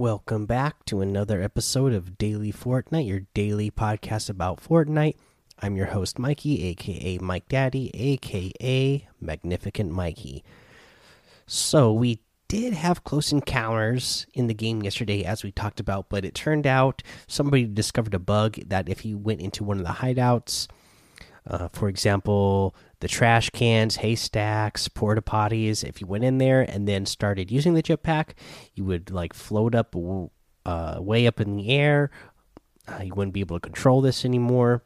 Welcome back to another episode of Daily Fortnite, your daily podcast about Fortnite. I'm your host, Mikey, aka Mike Daddy, aka Magnificent Mikey. So, we did have close encounters in the game yesterday, as we talked about, but it turned out somebody discovered a bug that if you went into one of the hideouts, uh, for example, the trash cans, haystacks, porta potties. If you went in there and then started using the jetpack, you would like float up uh, way up in the air. Uh, you wouldn't be able to control this anymore.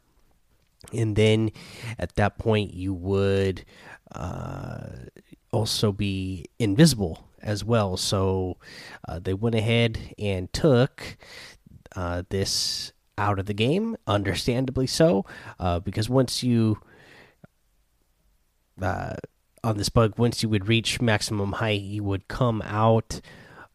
And then at that point, you would uh, also be invisible as well. So uh, they went ahead and took uh, this out of the game, understandably so, uh, because once you uh, on this bug, once you would reach maximum height, you would come out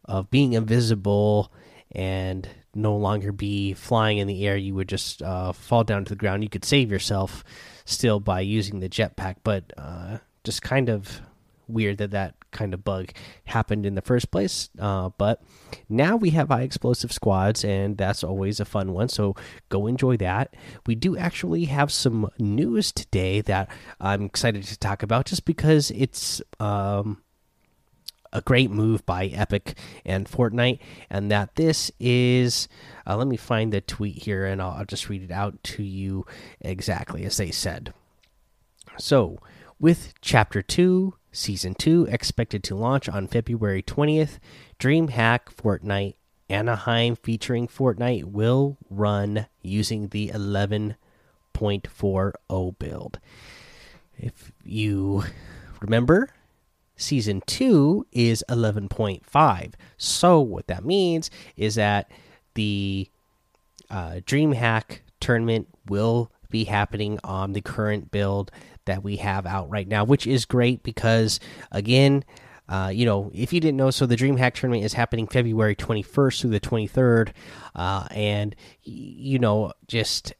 of being invisible and no longer be flying in the air. You would just uh, fall down to the ground. You could save yourself still by using the jetpack, but uh, just kind of weird that that kind of bug happened in the first place. Uh, but now we have high explosive squads, and that's always a fun one. So go enjoy that. We do actually have some news today that I'm excited to talk about, just because it's. Um, a great move by Epic and Fortnite, and that this is. Uh, let me find the tweet here, and I'll, I'll just read it out to you exactly as they said. So, with Chapter 2, Season 2 expected to launch on February 20th. DreamHack Fortnite Anaheim featuring Fortnite will run using the 11.40 build. If you remember, Season 2 is 11.5. So, what that means is that the uh, DreamHack tournament will be happening on the current build that we have out right now, which is great because, again, uh, you know, if you didn't know, so the DreamHack tournament is happening February 21st through the 23rd. Uh, and, you know, just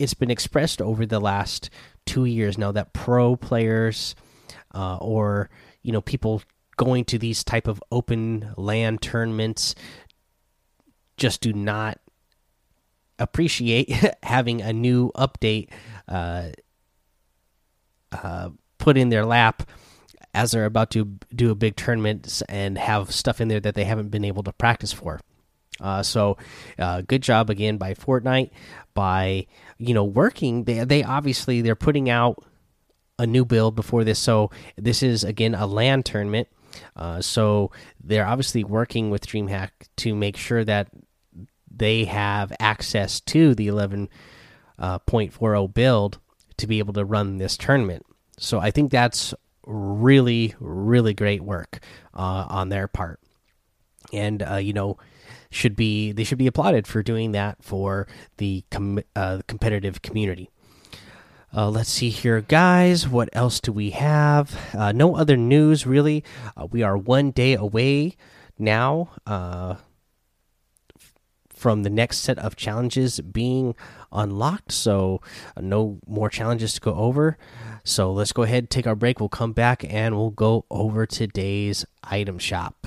it's been expressed over the last two years now that pro players uh, or, you know, people going to these type of open LAN tournaments just do not appreciate having a new update uh, put in their lap as they're about to do a big tournament and have stuff in there that they haven't been able to practice for. Uh, so, uh, good job again by Fortnite by you know working. They they obviously they're putting out a new build before this. So this is again a LAN tournament. Uh, so they're obviously working with DreamHack to make sure that they have access to the 11.40 uh, build to be able to run this tournament. So I think that's really, really great work uh, on their part, and uh, you know should be they should be applauded for doing that for the com uh, competitive community. Uh, let's see here, guys. What else do we have? Uh, no other news, really. Uh, we are one day away now from the next set of challenges being unlocked. So, uh, no more challenges to go over. So, let's go ahead, take our break. We'll come back and we'll go over today's item shop.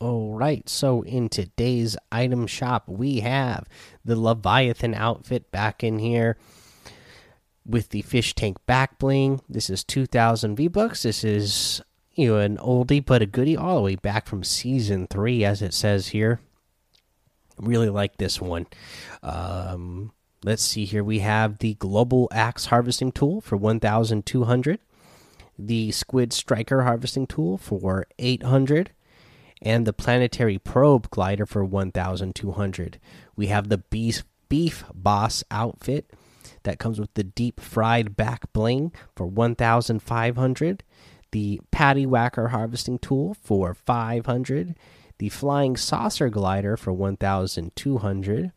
All right, so in today's item shop, we have the Leviathan outfit back in here with the fish tank back bling. This is 2000 V bucks. This is you know an oldie but a goodie all the way back from season 3 as it says here. Really like this one. Um let's see here we have the global axe harvesting tool for 1200, the squid striker harvesting tool for 800 and the planetary probe glider for 1200 we have the beef beef boss outfit that comes with the deep fried back bling for 1500 the Patty Whacker harvesting tool for 500, the Flying Saucer glider for 1,200.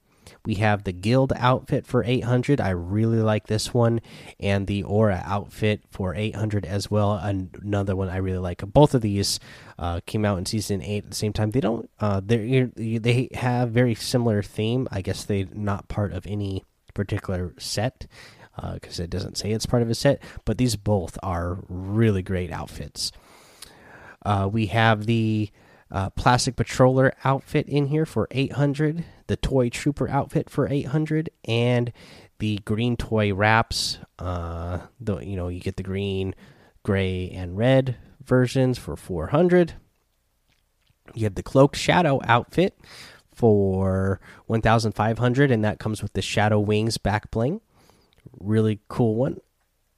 We have the Guild outfit for 800. I really like this one, and the Aura outfit for 800 as well. Another one I really like. Both of these uh, came out in season eight at the same time. They don't. Uh, they they have very similar theme. I guess they're not part of any particular set because uh, it doesn't say it's part of a set. But these both are really great outfits. Uh, we have the uh, plastic patroller outfit in here for 800 the toy trooper outfit for 800 and the green toy wraps uh the you know you get the green gray and red versions for 400 you have the cloaked shadow outfit for 1500 and that comes with the shadow wings back bling. Really cool one.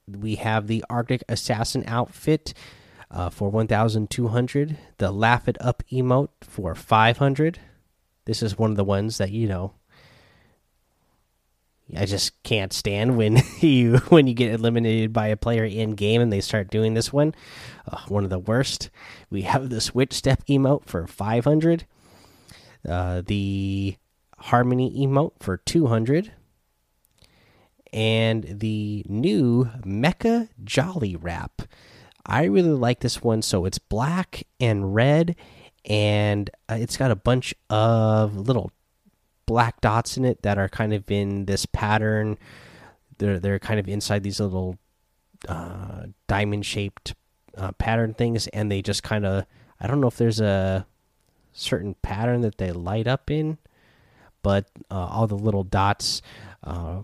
We have the arctic assassin outfit uh, for 1200 the laugh it up emote for 500 this is one of the ones that you know i just can't stand when you when you get eliminated by a player in game and they start doing this one. Uh, one of the worst. We have the switch step emote for 500 uh, the harmony emote for 200 and the new mecha jolly wrap I really like this one. So it's black and red, and uh, it's got a bunch of little black dots in it that are kind of in this pattern. They're they're kind of inside these little uh, diamond shaped uh, pattern things, and they just kind of I don't know if there's a certain pattern that they light up in, but uh, all the little dots uh,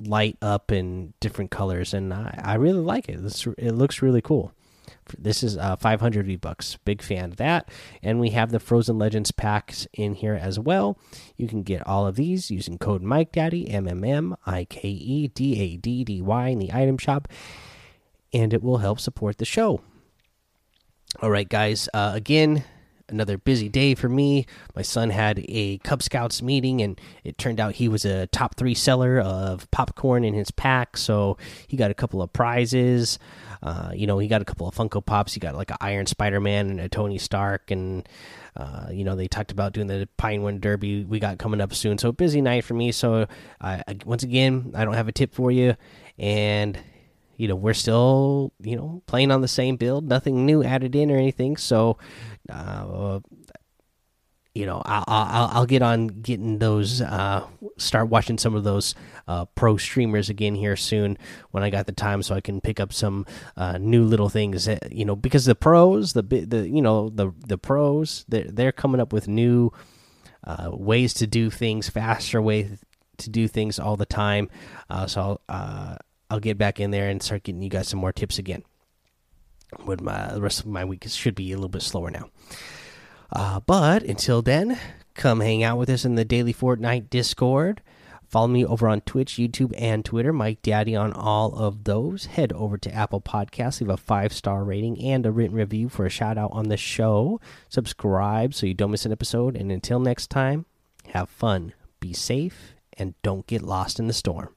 light up in different colors, and I, I really like it. It looks really cool. This is uh, 500 V bucks. Big fan of that. And we have the Frozen Legends packs in here as well. You can get all of these using code Mike Daddy M M M I K E D A D D Y in the item shop, and it will help support the show. All right, guys. Uh, again, another busy day for me. My son had a Cub Scouts meeting, and it turned out he was a top three seller of popcorn in his pack. So he got a couple of prizes. Uh, you know, he got a couple of Funko Pops. He got like an Iron Spider Man and a Tony Stark, and uh, you know they talked about doing the Pinewood Derby we got coming up soon. So busy night for me. So once again, I don't have a tip for you, and you know we're still you know playing on the same build. Nothing new added in or anything. So uh, you know I'll, I'll, I'll get on getting those uh, start watching some of those uh, pro streamers again here soon when I got the time so I can pick up some uh, new little things that, you know because the pros the the you know the the pros they're, they're coming up with new uh, ways to do things faster ways to do things all the time. Uh, so I'll I'll get back in there and start getting you guys some more tips again. But my the rest of my week should be a little bit slower now. Uh, but until then, come hang out with us in the daily Fortnite Discord. Follow me over on Twitch, YouTube, and Twitter. Mike Daddy on all of those. Head over to Apple Podcasts, leave a five star rating and a written review for a shout out on the show. Subscribe so you don't miss an episode. And until next time, have fun, be safe, and don't get lost in the storm.